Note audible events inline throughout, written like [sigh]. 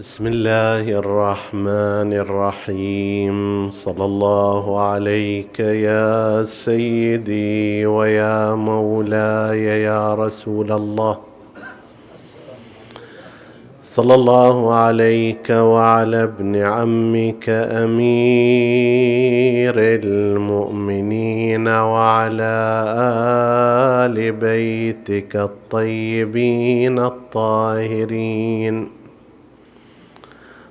بسم الله الرحمن الرحيم صلى الله عليك يا سيدي ويا مولاي يا رسول الله صلى الله عليك وعلى ابن عمك امير المؤمنين وعلى ال بيتك الطيبين الطاهرين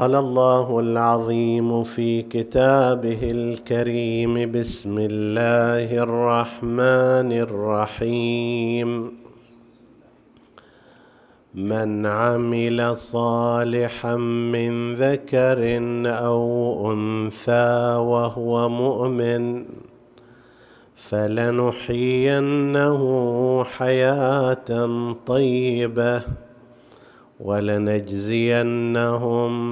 قال الله العظيم في كتابه الكريم بسم الله الرحمن الرحيم من عمل صالحا من ذكر أو انثى وهو مؤمن فلنحيينه حياه طيبه ولنجزينهم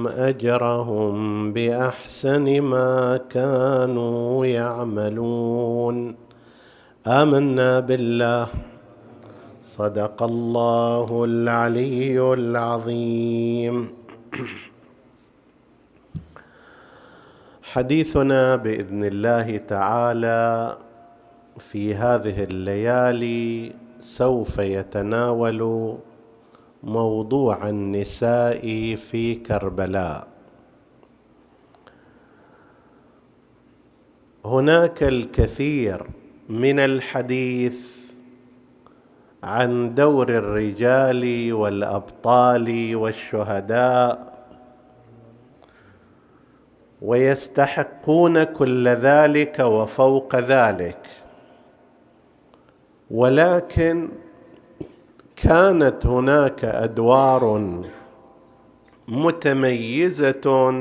أجرهم بأحسن ما كانوا يعملون. آمنا بالله. صدق الله العلي العظيم. حديثنا بإذن الله تعالى في هذه الليالي سوف يتناول موضوع النساء في كربلاء. هناك الكثير من الحديث عن دور الرجال والأبطال والشهداء ويستحقون كل ذلك وفوق ذلك. ولكن كانت هناك أدوار متميزة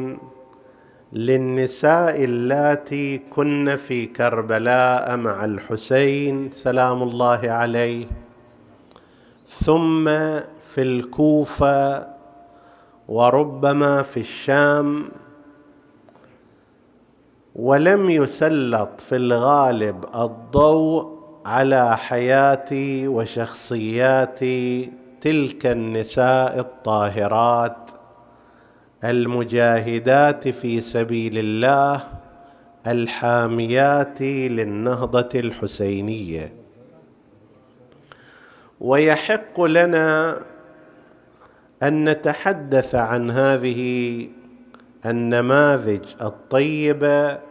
للنساء اللاتي كن في كربلاء مع الحسين سلام الله عليه. ثم في الكوفة وربما في الشام. ولم يسلط في الغالب الضوء على حياه وشخصيات تلك النساء الطاهرات المجاهدات في سبيل الله الحاميات للنهضة الحسينية. ويحق لنا أن نتحدث عن هذه النماذج الطيبة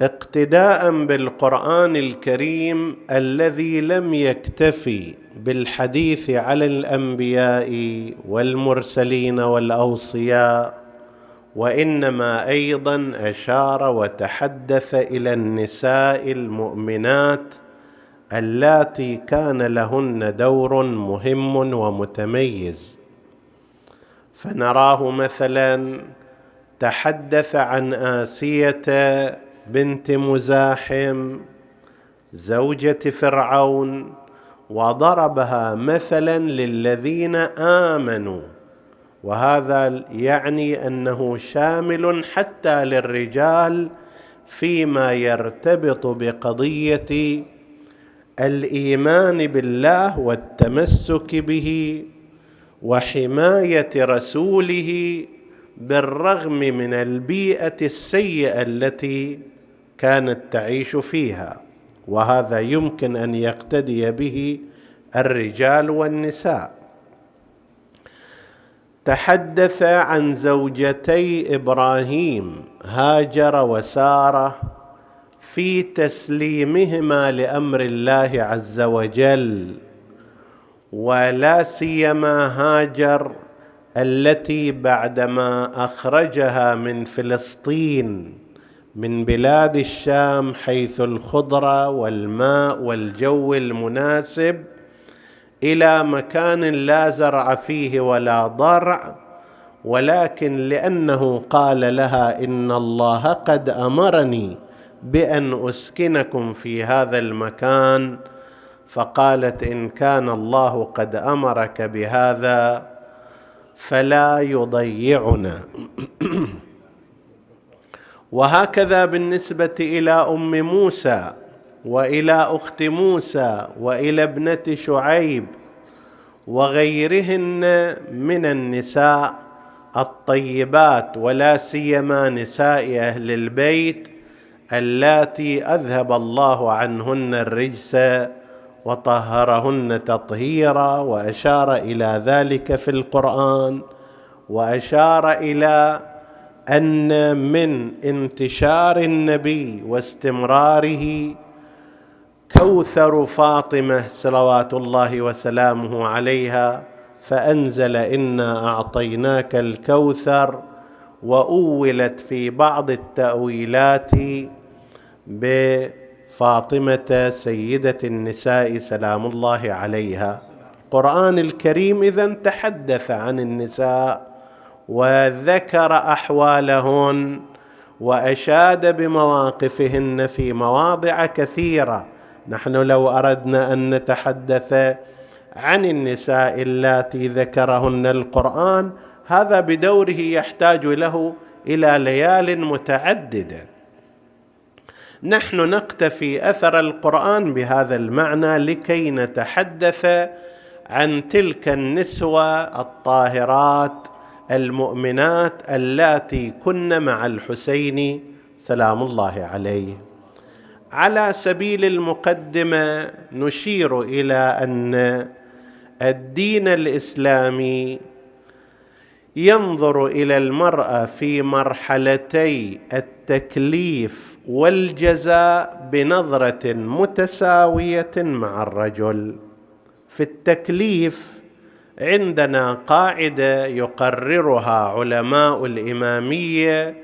اقتداء بالقرآن الكريم الذي لم يكتفي بالحديث على الأنبياء والمرسلين والأوصياء وإنما أيضا أشار وتحدث إلى النساء المؤمنات اللاتي كان لهن دور مهم ومتميز. فنراه مثلا تحدث عن آسية بنت مزاحم زوجة فرعون وضربها مثلا للذين آمنوا. وهذا يعني أنه شامل حتى للرجال فيما يرتبط بقضية الإيمان بالله والتمسك به وحماية رسوله بالرغم من البيئة السيئة التي كانت تعيش فيها وهذا يمكن أن يقتدي به الرجال والنساء. تحدث عن زوجتي إبراهيم هاجر وساره في تسليمهما لأمر الله عز وجل ولا سيما هاجر التي بعدما أخرجها من فلسطين من بلاد الشام حيث الخضره والماء والجو المناسب إلى مكان لا زرع فيه ولا ضرع ولكن لأنه قال لها إن الله قد أمرني بأن أسكنكم في هذا المكان فقالت إن كان الله قد أمرك بهذا. فلا يضيعنا. وهكذا بالنسبة إلى أم موسى وإلى أخت موسى وإلى ابنة شعيب وغيرهن من النساء الطيبات ولا سيما نساء أهل البيت اللاتي أذهب الله عنهن الرجس وطهرهن تطهيرا وأشار إلى ذلك في القرآن وأشار إلى أن من انتشار النبي واستمراره كوثر فاطمة صلوات الله وسلامه عليها فأنزل إنا أعطيناك الكوثر وأولت في بعض التأويلات بفاطمه سيدة النساء سلام الله عليها. القران الكريم اذا تحدث عن النساء وذكر أحوالهن وأشاد بمواقفهن في مواضع كثيرة. نحن لو أردنا أن نتحدث عن النساء اللاتي ذكرهن القرآن هذا بدوره يحتاج له إلى ليال متعددة. نحن نقتفي أثر القرآن بهذا المعنى لكي نتحدث عن تلك النسوة الطاهرات المؤمنات اللاتي كن مع الحسين سلام الله عليه. على سبيل المقدمة نشير إلى أن الدين الإسلامي ينظر إلى المرأة في مرحلتي التكليف والجزاء بنظرة متساوية مع الرجل. في التكليف عندنا قاعدة يقررها علماء الإمامية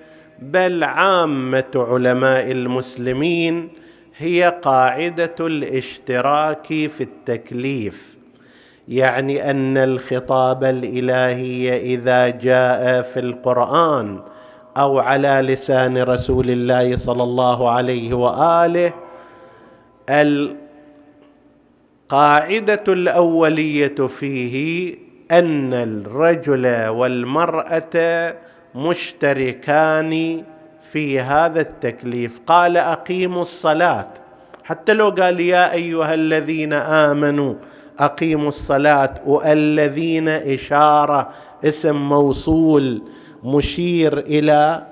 بل عامة علماء المسلمين هي قاعدة الاشتراك في التكليف. يعني أن الخطاب الإلهي إذا جاء في القرآن أو على لسان رسول الله صلى الله عليه وآله القاعدة الأولية فيه أن الرجل والمرأة مشتركان في هذا التكليف. قال أقيموا الصلاة. حتى لو قال يا أيها الذين آمنوا أقيموا الصلاة والذين إشارة اسم موصول مشير إلى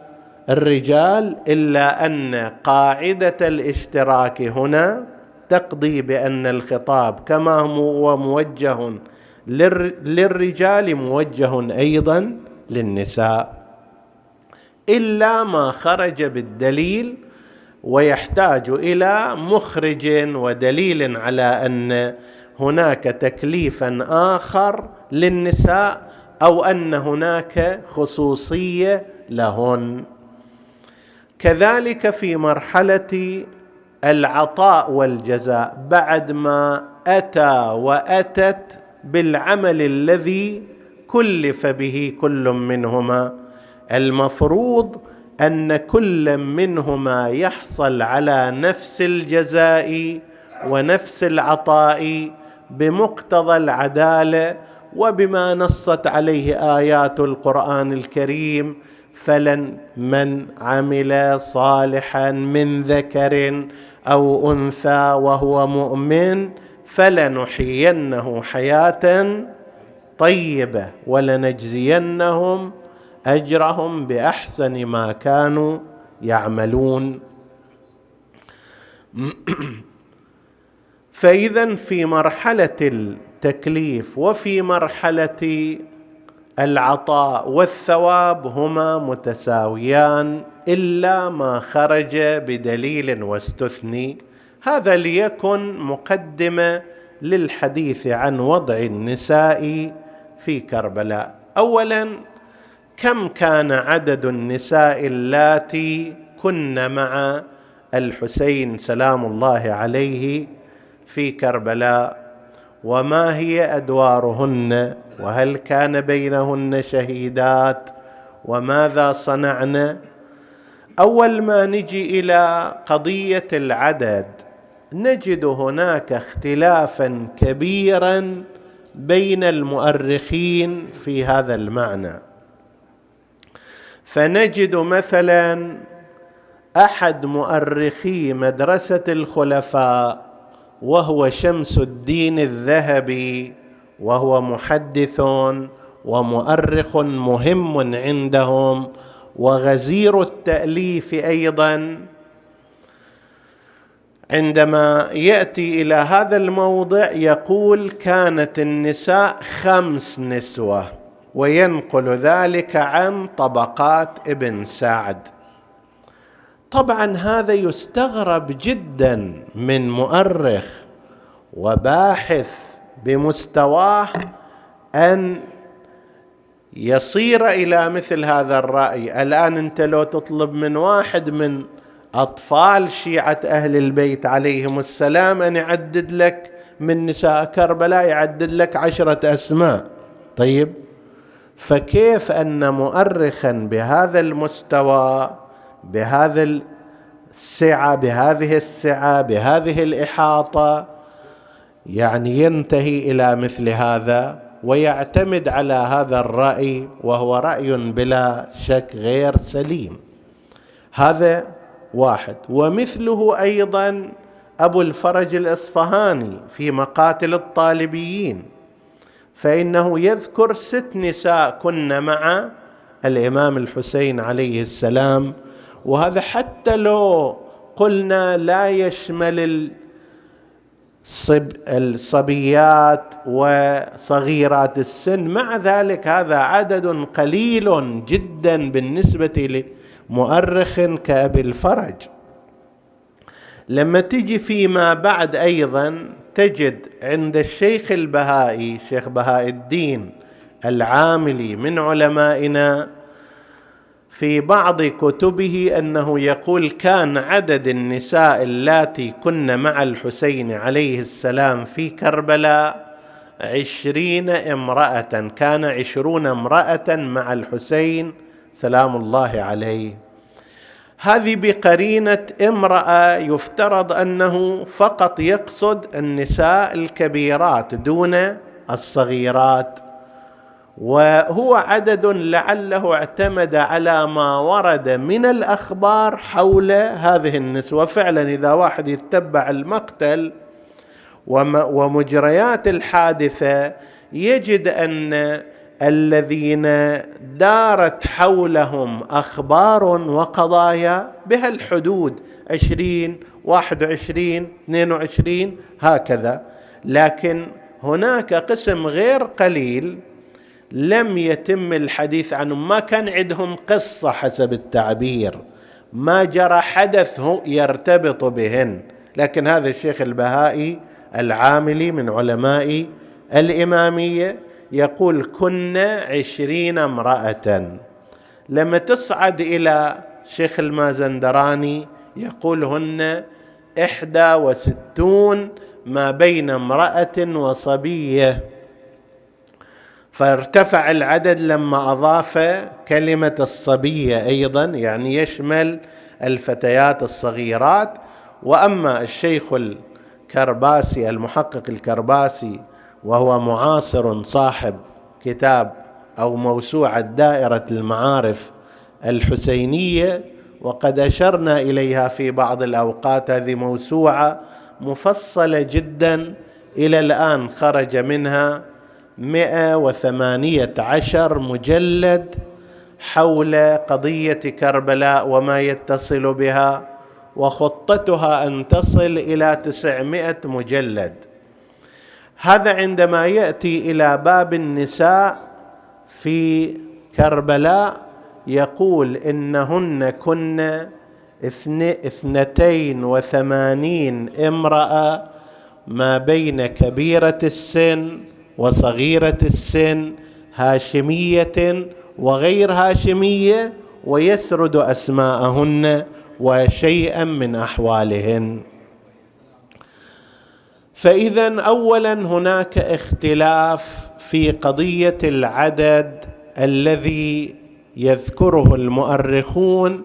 الرجال إلا أن قاعدة الاشتراك هنا تقضي بأن الخطاب كما هو موجه للرجال موجه أيضا للنساء. إلا ما خرج بالدليل ويحتاج إلى مخرج ودليل على أن هناك تكليفا آخر للنساء أو أن هناك خصوصية لهن. كذلك في مرحلة العطاء والجزاء بعد ما أتى وأتت بالعمل الذي كلف به كل منهما. المفروض أن كل منهما يحصل على نفس الجزاء ونفس العطاء بمقتضى العدالة وبما نصت عليه آيات القرآن الكريم فلن من عمل صالحا من ذكر أو أنثى وهو مؤمن فلنحيينه حياة طيبة ولنجزينهم أجرهم بأحسن ما كانوا يعملون. [clears throat] فاذا في مرحلة التكليف وفي مرحلة العطاء والثواب هما متساويان إلا ما خرج بدليل واستثني. هذا ليكن مقدمه للحديث عن وضع النساء في كربلاء. اولا كم كان عدد النساء اللاتي كن مع الحسين سلام الله عليه في كربلاء؟ وما هي أدوارهن؟ وهل كان بينهن شهيدات؟ وماذا صنعن؟ أول ما نجي إلى قضية العدد نجد هناك اختلافا كبيرا بين المؤرخين في هذا المعنى. فنجد مثلا أحد مؤرخي مدرسة الخلفاء وهو شمس الدين الذهبي وهو محدث ومؤرخ مهم عندهم وغزير التأليف أيضا. عندما يأتي إلى هذا الموضع يقول كانت النساء خمس نسوة وينقل ذلك عن طبقات ابن سعد. طبعا هذا يستغرب جدا من مؤرخ وباحث بمستواه أن يصير إلى مثل هذا الرأي. الآن أنت لو تطلب من واحد من أطفال شيعة أهل البيت عليهم السلام أن يعدد لك من نساء كربلاء يعدد لك عشرة أسماء. طيب فكيف أن مؤرخا بهذا المستوى بهذا السعة بهذه السعة بهذه الإحاطة يعني ينتهي إلى مثل هذا ويعتمد على هذا الرأي وهو رأي بلا شك غير سليم. هذا واحد. ومثله أيضا أبو الفرج الإصفهاني في مقاتل الطالبيين فإنه يذكر ست نساء كن مع الإمام الحسين عليه السلام وهذا حتى لو قلنا لا يشمل الصب الصبيات وصغيرات السن مع ذلك هذا عدد قليل جدا بالنسبة لمؤرخ كأبي الفرج. لما تجي فيما بعد أيضا تجد عند الشيخ البهائي شيخ بهاء الدين العاملي من علمائنا في بعض كتبه أنه يقول كان عدد النساء اللاتي كن مع الحسين عليه السلام في كربلاء عشرين امرأة كان عشرون امرأة مع الحسين سلام الله عليه. هذه بقرينة امرأة يفترض أنه فقط يقصد النساء الكبيرات دون الصغيرات. وهو عدد لعله اعتمد على ما ورد من الأخبار حول هذه النسوة. فعلا إذا واحد يتبع المقتل ومجريات الحادثة يجد أن الذين دارت حولهم أخبار وقضايا بها الحدود عشرين واحد وعشرين اثنين وعشرين هكذا. لكن هناك قسم غير قليل لم يتم الحديث عنهم ما كان عندهم قصة حسب التعبير ما جرى حدث يرتبط بهن. لكن هذا الشيخ البهائي العاملي من علماء الإمامية يقول كنا عشرين امرأة. لما تصعد إلى شيخ المازندراني يقول هن إحدى وستون ما بين امرأة وصبية. فارتفع العدد لما أضاف كلمة الصبية أيضا يعني يشمل الفتيات الصغيرات. وأما الشيخ الكرباسي المحقق الكرباسي وهو معاصر صاحب كتاب أو موسوعة دائرة المعارف الحسينية وقد أشرنا إليها في بعض الأوقات. هذه موسوعة مفصلة جدا إلى الآن خرج منها مئة وثمانية عشر مجلد حول قضية كربلاء وما يتصل بها وخطتها أن تصل إلى تسعمائة مجلد. هذا عندما يأتي إلى باب النساء في كربلاء يقول إنهن كن اثنتين وثمانين امرأة ما بين كبيرة السن وصغيرة السن هاشمية وغير هاشمية ويسرد أسماءهن وشيئا من أحوالهن. فاذا اولا هناك اختلاف في قضية العدد الذي يذكره المؤرخون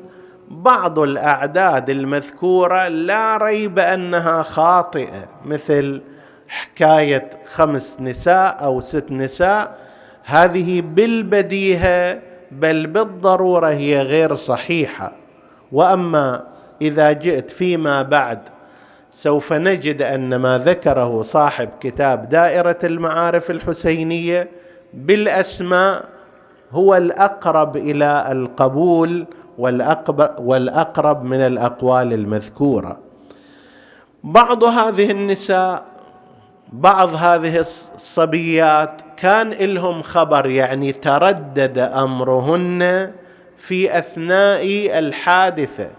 بعض الأعداد المذكورة لا ريب أنها خاطئة مثل حكاية خمس نساء أو ست نساء. هذه بالبديهة بل بالضرورة هي غير صحيحة. وأما إذا جئت فيما بعد سوف نجد أن ما ذكره صاحب كتاب دائرة المعارف الحسينية بالأسماء هو الأقرب إلى القبول والأقرب من الأقوال المذكورة. بعض هذه النساء بعض هذه الصبيات كان لهم خبر يعني تردد أمرهن في أثناء الحادثة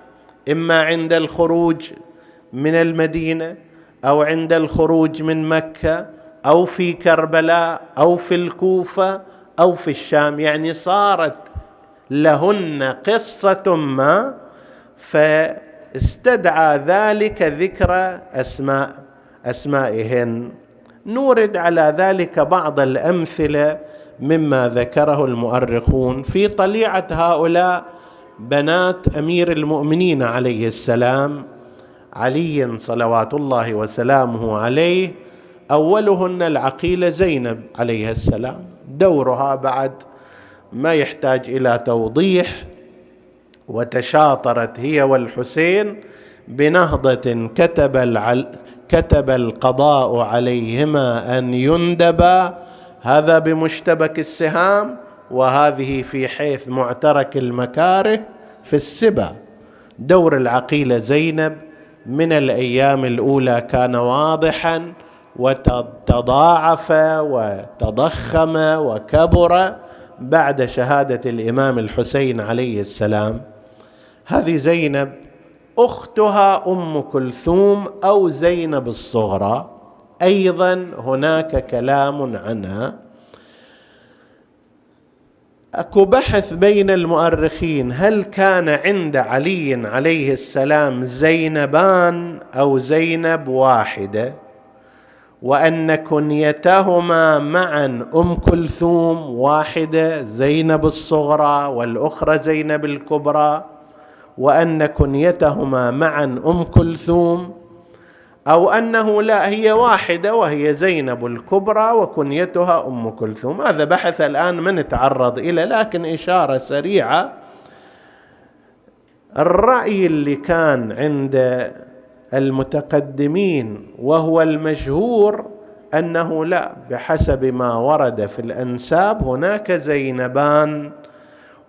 إما عند الخروج من المدينة أو عند الخروج من مكة أو في كربلاء أو في الكوفة أو في الشام. يعني صارت لهن قصة ما فاستدعى ذلك ذكر أسماء. أسمائهن. نورد على ذلك بعض الأمثلة مما ذكره المؤرخون في طليعة هؤلاء بنات أمير المؤمنين عليه السلام. علي صلوات الله وسلامه عليه أولهن العقيله زينب عليه السلام. دورها بعد ما يحتاج إلى توضيح وتشاطرت هي والحسين بنهضة كتب العل كتب القضاء عليهما أن يندبا هذا بمشتبك السهام وهذه في حيث معترك المكاره في السبا. دور العقيله زينب من الأيام الأولى كان واضحا وتضاعف وتضخم وكبر بعد شهادة الإمام الحسين عليه السلام. هذه زينب أختها أم كلثوم أو زينب الصغرى. أيضا هناك كلام عنها. أكو بحث بين المؤرخين هل كان عند علي عليه السلام زينبان أو زينب واحدة؟ وأن كنيتهما معا أم كلثوم واحدة زينب الصغرى والأخرى زينب الكبرى. وأن كنيتهما معا أم كلثوم أو أنه لا هي واحدة وهي زينب الكبرى وكنيتها أم كلثوم. هذا بحث الآن ما نتعرض اليه لكن إشارة سريعة. الرأي اللي كان عند المتقدمين وهو المشهور أنه لا بحسب ما ورد في الأنساب هناك زينبان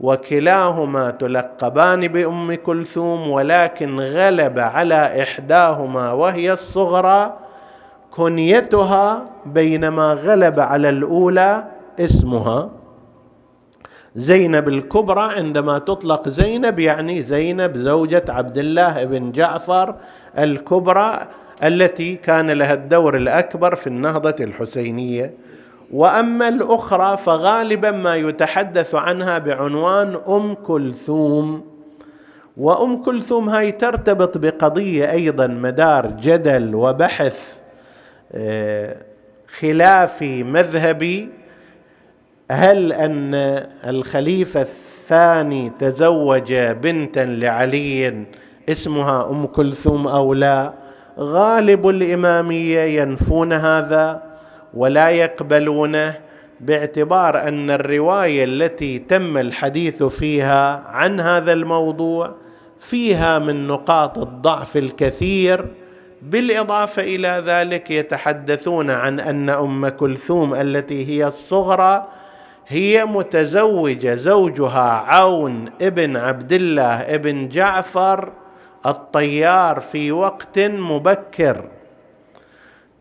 وكلاهما تلقبان بأم كلثوم ولكن غلب على إحداهما وهي الصغرى. كنيتها بينما غلب على الأولى اسمها زينب الكبرى. عندما تطلق زينب يعني زينب زوجة عبد الله بن جعفر الكبرى التي كان لها الدور الأكبر في النهضة الحسينية. وأما الأخرى فغالبا ما يتحدث عنها بعنوان أم كلثوم. وأم كلثوم هاي ترتبط بقضية أيضا مدار جدل وبحث آه، خلافي مذهبي. هل أن الخليفة الثاني تزوج بنتا لعلي اسمها أم كلثوم أو لا؟ غالب الإمامية ينفون هذا. ولا يقبلونه باعتبار أن الرواية التي تم الحديث فيها عن هذا الموضوع فيها من نقاط الضعف الكثير. بالإضافة إلى ذلك يتحدثون عن أن أم كلثوم التي هي الصغرى هي متزوجة زوجها عون ابن عبد الله ابن جعفر الطيار في وقت مبكر.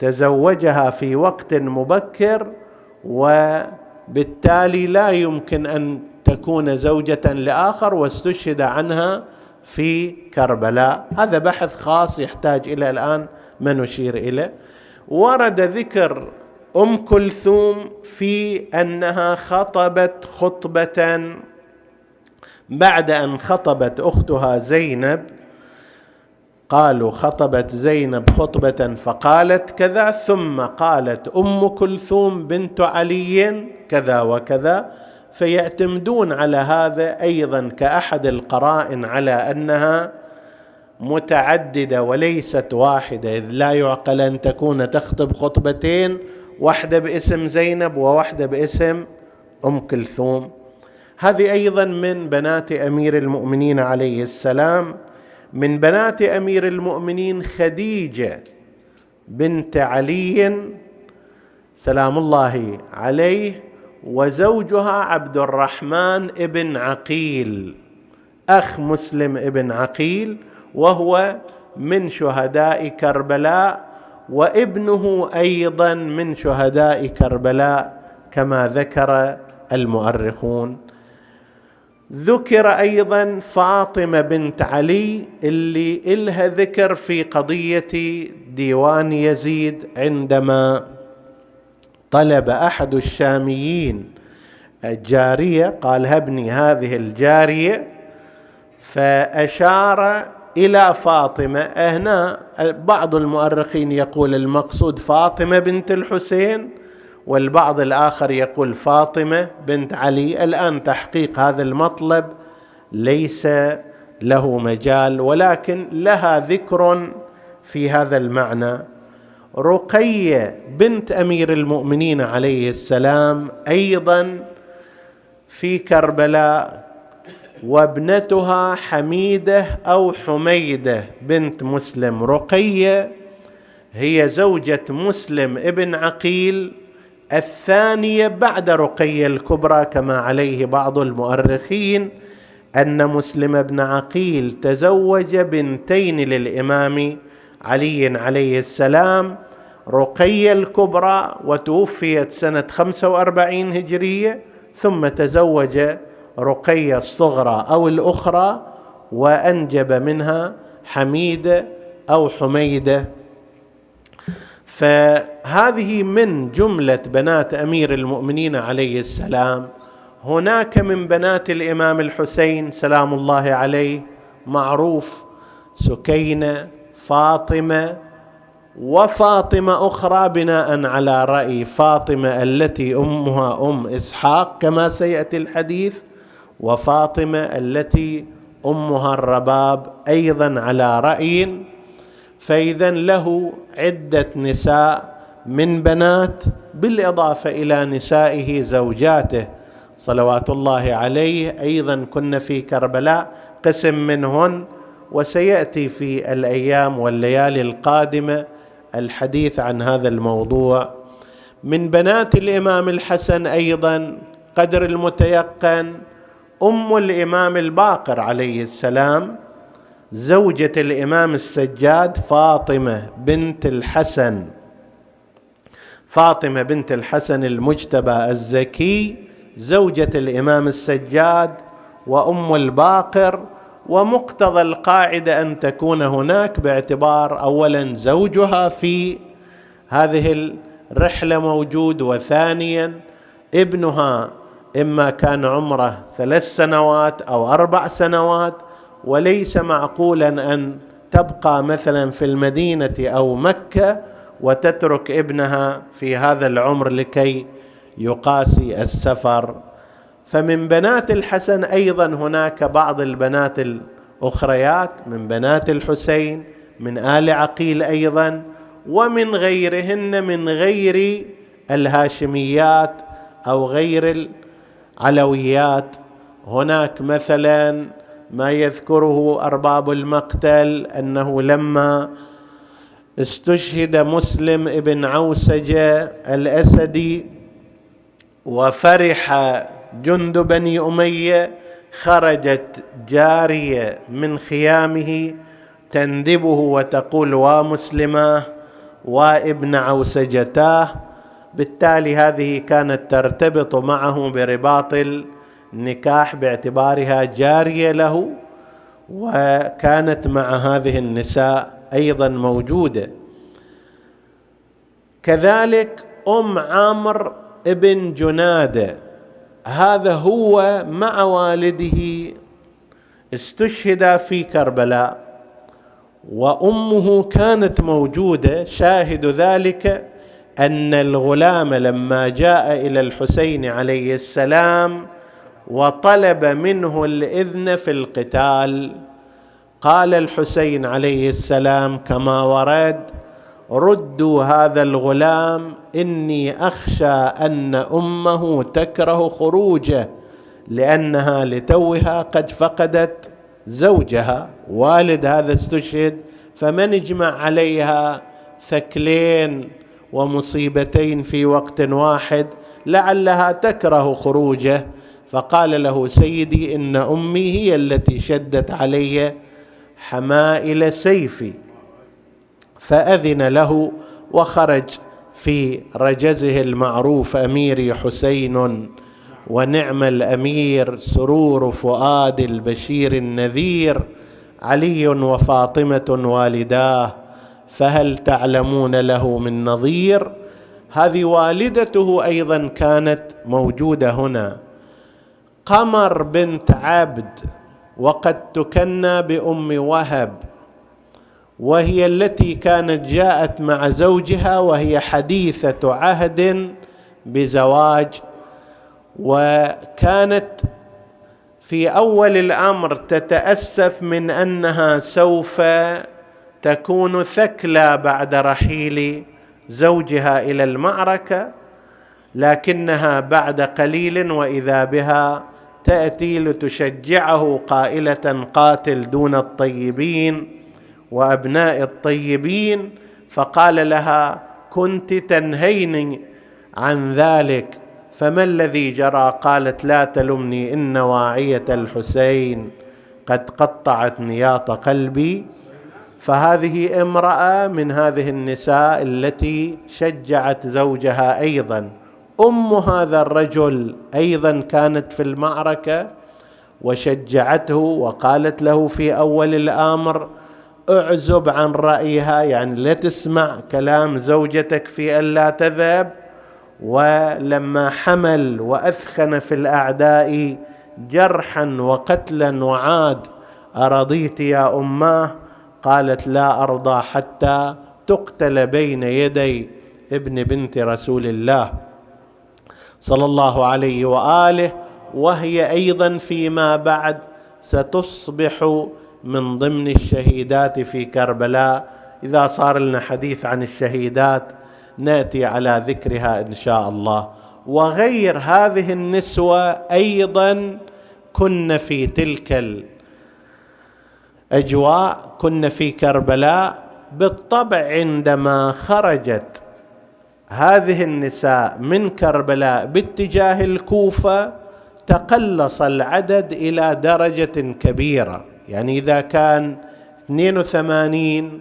تزوجها في وقت مبكر وبالتالي لا يمكن أن تكون زوجة لآخر واستشهد عنها في كربلاء. هذا بحث خاص يحتاج إلى الآن ما نشير إليه. ورد ذكر أم كلثوم في أنها خطبت خطبة بعد أن خطبت أختها زينب. قالوا خطبت زينب خطبة فقالت كذا ثم قالت أم كلثوم بنت علي كذا وكذا فيعتمدون على هذا أيضا كأحد القرائن على أنها متعددة وليست واحدة إذ لا يعقل أن تكون تخطب خطبتين واحدة باسم زينب وواحدة باسم أم كلثوم. هذه أيضا من بنات أمير المؤمنين عليه السلام. من بنات أمير المؤمنين خديجة بنت علي سلام الله عليه وزوجها عبد الرحمن ابن عقيل أخ مسلم ابن عقيل وهو من شهداء كربلاء وابنه أيضا من شهداء كربلاء كما ذكر المؤرخون. ذكر أيضا فاطمة بنت علي اللي إلها ذكر في قضية ديوان يزيد عندما طلب أحد الشاميين الجارية قال هبني هذه الجارية فأشار إلى فاطمة. هنا بعض المؤرخين يقول المقصود فاطمة بنت الحسين والبعض الآخر يقول فاطمة بنت علي الآن تحقيق هذا المطلب ليس له مجال ولكن لها ذكر في هذا المعنى. رقية بنت أمير المؤمنين عليه السلام أيضا في كربلاء وابنتها حميدة أو حميدة بنت مسلم. رقية هي زوجة مسلم ابن عقيل الثانية بعد رقيه الكبرى كما عليه بعض المؤرخين أن مسلم بن عقيل تزوج بنتين للإمام علي عليه السلام رقيه الكبرى وتوفيت سنة 45 هجرية ثم تزوج رقيه الصغرى أو الأخرى وأنجب منها حميده أو حميدة. فهذه من جملة بنات أمير المؤمنين عليه السلام. هناك من بنات الإمام الحسين سلام الله عليه معروف سكينة فاطمة وفاطمة أخرى بناء على رأي فاطمة التي أمها أم إسحاق كما سيأتي الحديث وفاطمة التي أمها الرباب أيضا على رأي فإذا له عدة نساء من بنات بالإضافة إلى نسائه زوجاته. صلوات الله عليه. أيضا كن في كربلاء قسم منهن وسيأتي في الأيام والليالي القادمة الحديث عن هذا الموضوع. من بنات الإمام الحسن أيضا قدر المتيقن أم الإمام الباقر عليه السلام زوجة الإمام السجاد فاطمة بنت الحسن. فاطمة بنت الحسن المجتبى الزكي زوجة الإمام السجاد وأم الباقر. ومقتضى القاعدة أن تكون هناك باعتبار أولا زوجها في هذه الرحلة موجود وثانيا ابنها إما كان عمره ثلاث سنوات أو أربع سنوات وليس معقولا أن تبقى مثلا في المدينة أو مكة وتترك ابنها في هذا العمر لكي يقاسي السفر. فمن بنات الحسن أيضا هناك بعض البنات الأخريات من بنات الحسين من آل عقيل أيضا ومن غيرهن من غير الهاشميات أو غير العلويات. هناك مثلا ما يذكره أرباب المقتل أنه لما استشهد مسلم ابن عوسجه الأسدي وفرح جند بني أمية خرجت جارية من خيامه تندبه وتقول ومسلماه وابن عوسجتاه بالتالي هذه كانت ترتبط معه برباط النكاح باعتبارها جارية له وكانت مع هذه النساء أيضا موجودة. كذلك أم عامر ابن جنادة هذا هو مع والده استشهد في كربلاء وأمه كانت موجودة. شاهد ذلك أن الغلام لما جاء إلى الحسين عليه السلام وطلب منه الإذن في القتال. قال الحسين عليه السلام كما ورد ردوا هذا الغلام إني أخشى أن أمه تكره خروجه لأنها لتوها قد فقدت زوجها. والد هذا استشهد فمن اجمع عليها ثكلين ومصيبتين في وقت واحد لعلها تكره خروجه. فقال له سيدي إن أمي هي التي شدت علي حمائل سيفي فأذن له وخرج في رجزه المعروف اميري حسين ونعم الأمير سرور فؤاد البشير النذير علي وفاطمة والداه فهل تعلمون له من نظير؟ هذه والدته أيضا كانت موجودة هنا. قمر بنت عبد وقد تكنى بأم وهب وهي التي كانت جاءت مع زوجها وهي حديثة عهد بزواج وكانت في أول الأمر تتأسف من أنها سوف تكون ثكلى بعد رحيل زوجها إلى المعركة لكنها بعد قليل وإذا بها تأتي لتشجعه قائلة قاتل دون الطيبين وأبناء الطيبين فقال لها كنت تنهيني عن ذلك فما الذي جرى؟ قالت لا تلمني إن واعيه الحسين قد قطعت نياط قلبي. فهذه امرأة من هذه النساء التي شجعت زوجها أيضا. أم هذا الرجل أيضا كانت في المعركة وشجعته وقالت له في أول الأمر اعزب عن رأيها يعني لا تسمع كلام زوجتك في أن لا تذهب. ولما حمل وأثخن في الأعداء جرحا وقتلا وعاد أرضيت يا اماه قالت لا أرضى حتى تقتل بين يدي ابن بنت رسول الله. صلى الله عليه وآله وهي أيضا فيما بعد ستصبح من ضمن الشهيدات في كربلاء. إذا صار لنا حديث عن الشهيدات نأتي على ذكرها إن شاء الله. وغير هذه النسوة أيضا كن في تلك الأجواء كن في كربلاء بالطبع عندما خرجت هذه النساء من كربلاء باتجاه الكوفة تقلص العدد إلى درجة كبيرة. يعني إذا كان 82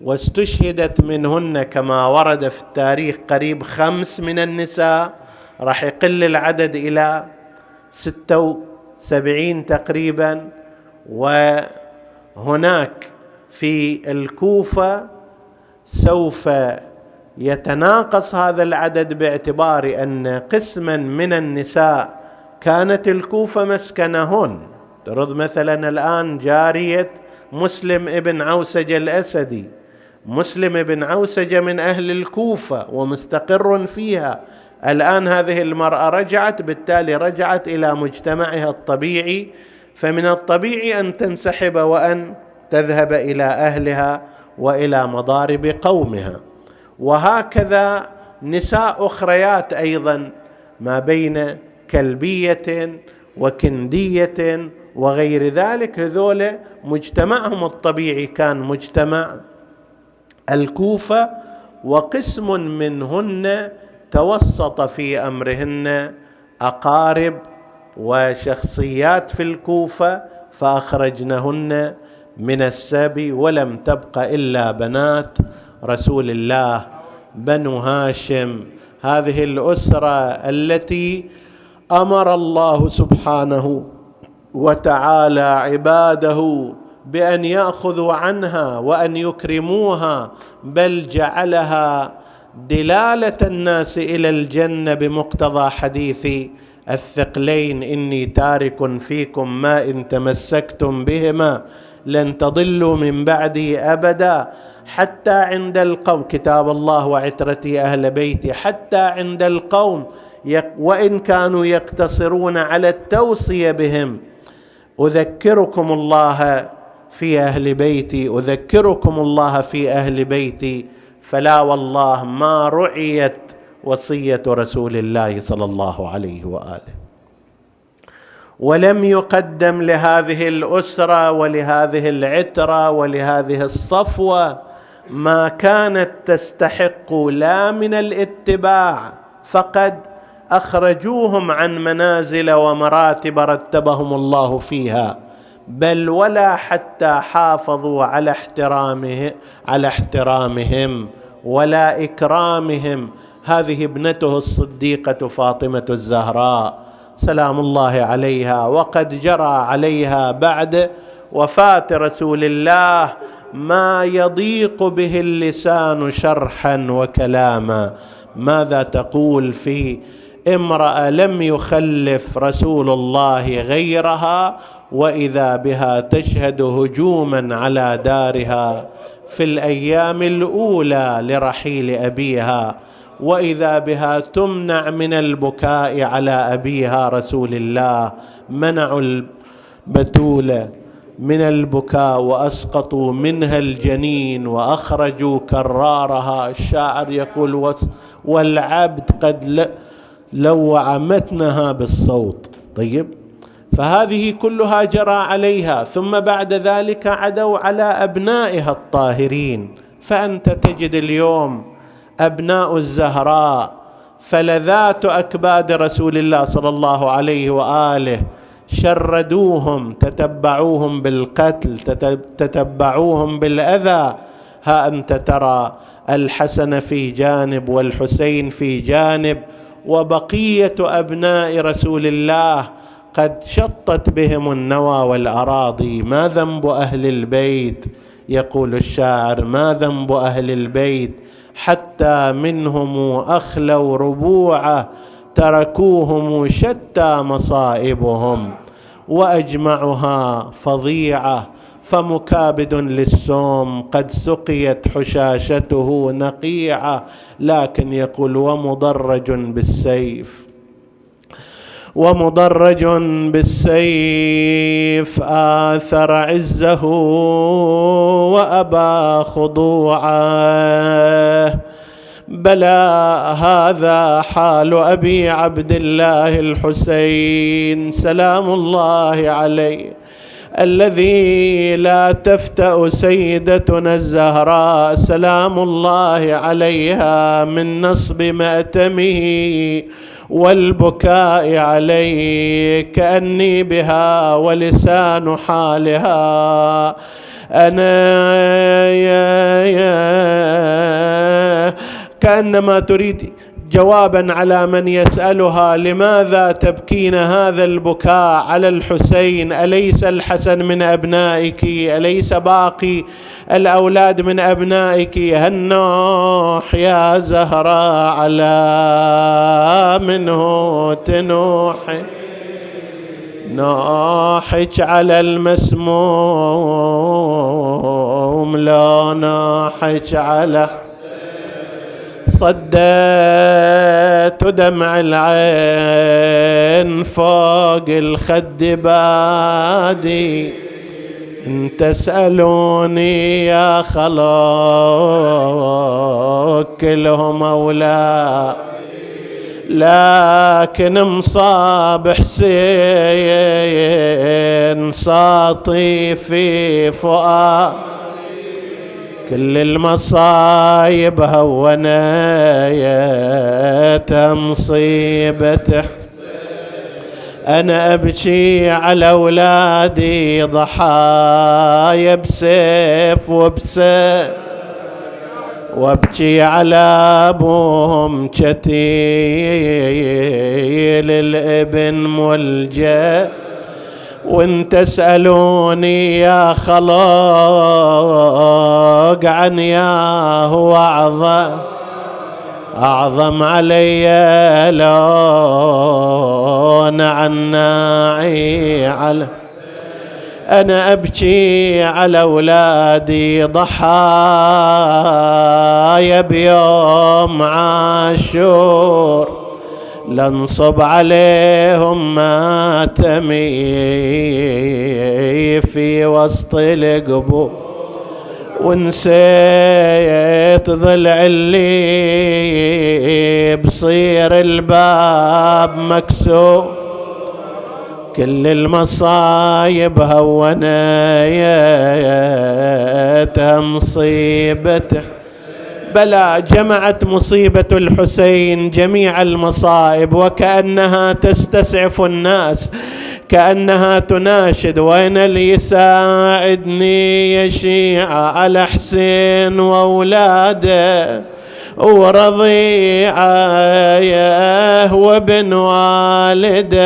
واستشهدت منهن كما ورد في التاريخ قريب خمس من النساء راح يقل العدد إلى ستة وسبعين تقريبا. وهناك في الكوفة سوف يتناقص هذا العدد باعتبار أن قسما من النساء كانت الكوفة مسكنهن. ترد مثلا الآن جارية مسلم ابن عوسج الأسدي. مسلم بن عوسجه من أهل الكوفة ومستقر فيها. الآن هذه المرأة رجعت بالتالي رجعت إلى مجتمعها الطبيعي. فمن الطبيعي أن تنسحب وأن تذهب إلى أهلها وإلى مضارب قومها. وهكذا نساء أخريات أيضا ما بين كلبية وكندية وغير ذلك هذول مجتمعهم الطبيعي كان مجتمع الكوفة وقسم منهن توسط في أمرهن أقارب وشخصيات في الكوفة فأخرجنهن من السبي ولم تبق إلا بنات. رسول الله بنو هاشم. هذه الأسرة التي أمر الله سبحانه وتعالى عباده بأن يأخذوا عنها وأن يكرموها بل جعلها دلالة الناس إلى الجنة بمقتضى حديث الثقلين إني تارك فيكم ما إن تمسكتم بهما لن تضلوا من بعدي أبدا. حتى عند القوم. كتاب الله وعترتي أهل بيتي حتى عند القوم. وإن كانوا يقتصرون على التوصية بهم. أذكركم الله في أهل بيتي. أذكركم الله في أهل بيتي. فلا والله ما رعيت وصية رسول الله صلى الله عليه وآله. ولم يقدم لهذه الأسرة ولهذه العترة ولهذه الصفوة ما كانت تستحق لا من الاتباع فقد أخرجوهم عن منازل ومراتب رتبهم الله فيها بل ولا حتى حافظوا على احترامه على احترامهم ولا إكرامهم. هذه ابنته الصديقة فاطمة الزهراء. سلام الله عليها وقد جرى عليها بعد وفاة رسول الله ما يضيق به اللسان شرحا وكلاما. ماذا تقول في امرأة لم يخلف رسول الله غيرها وإذا بها تشهد هجوما على دارها في الأيام الأولى لرحيل أبيها وإذا بها تمنع من البكاء على أبيها رسول الله منعوا البتوله من البكاء وأسقطوا منها الجنين وأخرجوا كرارها. الشاعر يقول والعبد قد لوع متنها بالصوت. طيب فهذه كلها جرى عليها ثم بعد ذلك عدوا على أبنائها الطاهرين. فأنت تجد اليوم أبناء الزهراء فلذات أكباد رسول الله صلى الله عليه وآله شردوهم تتبعوهم بالقتل تتبعوهم بالأذى. ها أنت ترى الحسن في جانب والحسين في جانب وبقية أبناء رسول الله قد شطت بهم النوى والأراضي. ما ذنب أهل البيت؟ يقول الشاعر ما ذنب أهل البيت؟ حتى منهم أخلوا ربوعه تركوهم شتى مصائبهم وأجمعها فظيعة فمكابد للسوم قد سقيت حشاشته نقيعة لكن يقول ومضرج بالسيف ومضرج بالسيف آثر عزه وأبى خضوعه. بلى هذا حال أبي عبد الله الحسين. سلام الله عليه. الذي لا تفتأ سيدتنا الزهراء. سلام الله عليها من نصب مأتمه والبكاء عليه. كأني بها ولسان حالها. أنا يا يا كأنما تريد جوابا على من يسألها لماذا تبكين هذا البكاء على الحسين؟ أليس الحسن من أبنائك؟ أليس باقي الأولاد من أبنائك؟ هالنوح يا زهراء على منه تنوحي ناحج على المسموم لا ناحج على صديت دمع العين فوق الخد بادي. إن تسألوني يا خلوك كلهم أولاد لكن مصاب حسين ساطي في فؤاد. كل المصايب هونيت مصيبته أنا أبكي على أولادي ضحايا بسيف وبسيف وأبكي على أبوهم كتيل الابن ملجأ. وإن تسألوني يا خلق عن ياه وعظم أعظم علي لون عن ناعي على أنا أبكي على أولادي ضحايا بيوم عاشور. لنصب عليهم ماتمي في وسط القبور ونسيت ضلع اللي بصير الباب مكسور كل المصايب هونيتها مصيبته بلى جمعت مصيبة الحسين جميع المصائب وكأنها تستسعف الناس كأنها تناشد وين اللي يساعدني يا شيعة على حسين وأولاده ورضيعه وابن والده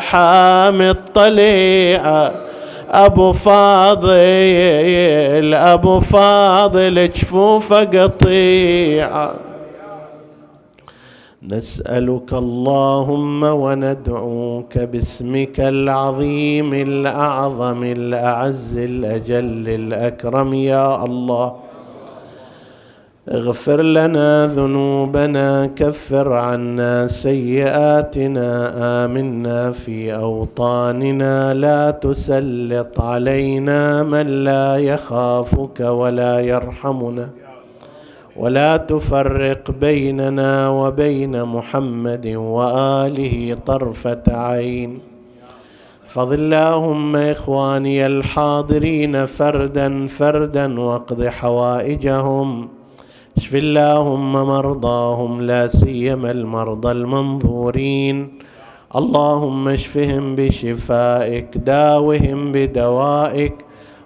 حامي الطليعه أبو فاضل أبو فاضل جفوفه قطيعه نسألك اللهم وندعوك باسمك العظيم الأعظم الأعز الأجل الأكرم يا الله. اغفر لنا ذنوبنا كفر عنا سيئاتنا آمنا في أوطاننا. لا تسلط علينا من لا يخافك ولا يرحمنا. ولا تفرق بيننا وبين محمد وآله طرفة عين. احفظ اللهم إخواني الحاضرين فردا فردا واقض حوائجهم. اشف اللهم مرضاهم لا سيما المرضى المنظورين. اللهم اشفهم بشفائك داوهم بدوائك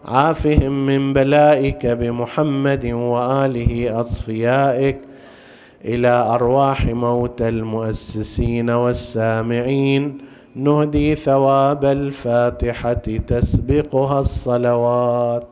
عافهم من بلائك بمحمد وآله أصفيائك. إلى أرواح موتى المؤسسين والسامعين نهدي ثواب الفاتحة تسبقها الصلوات.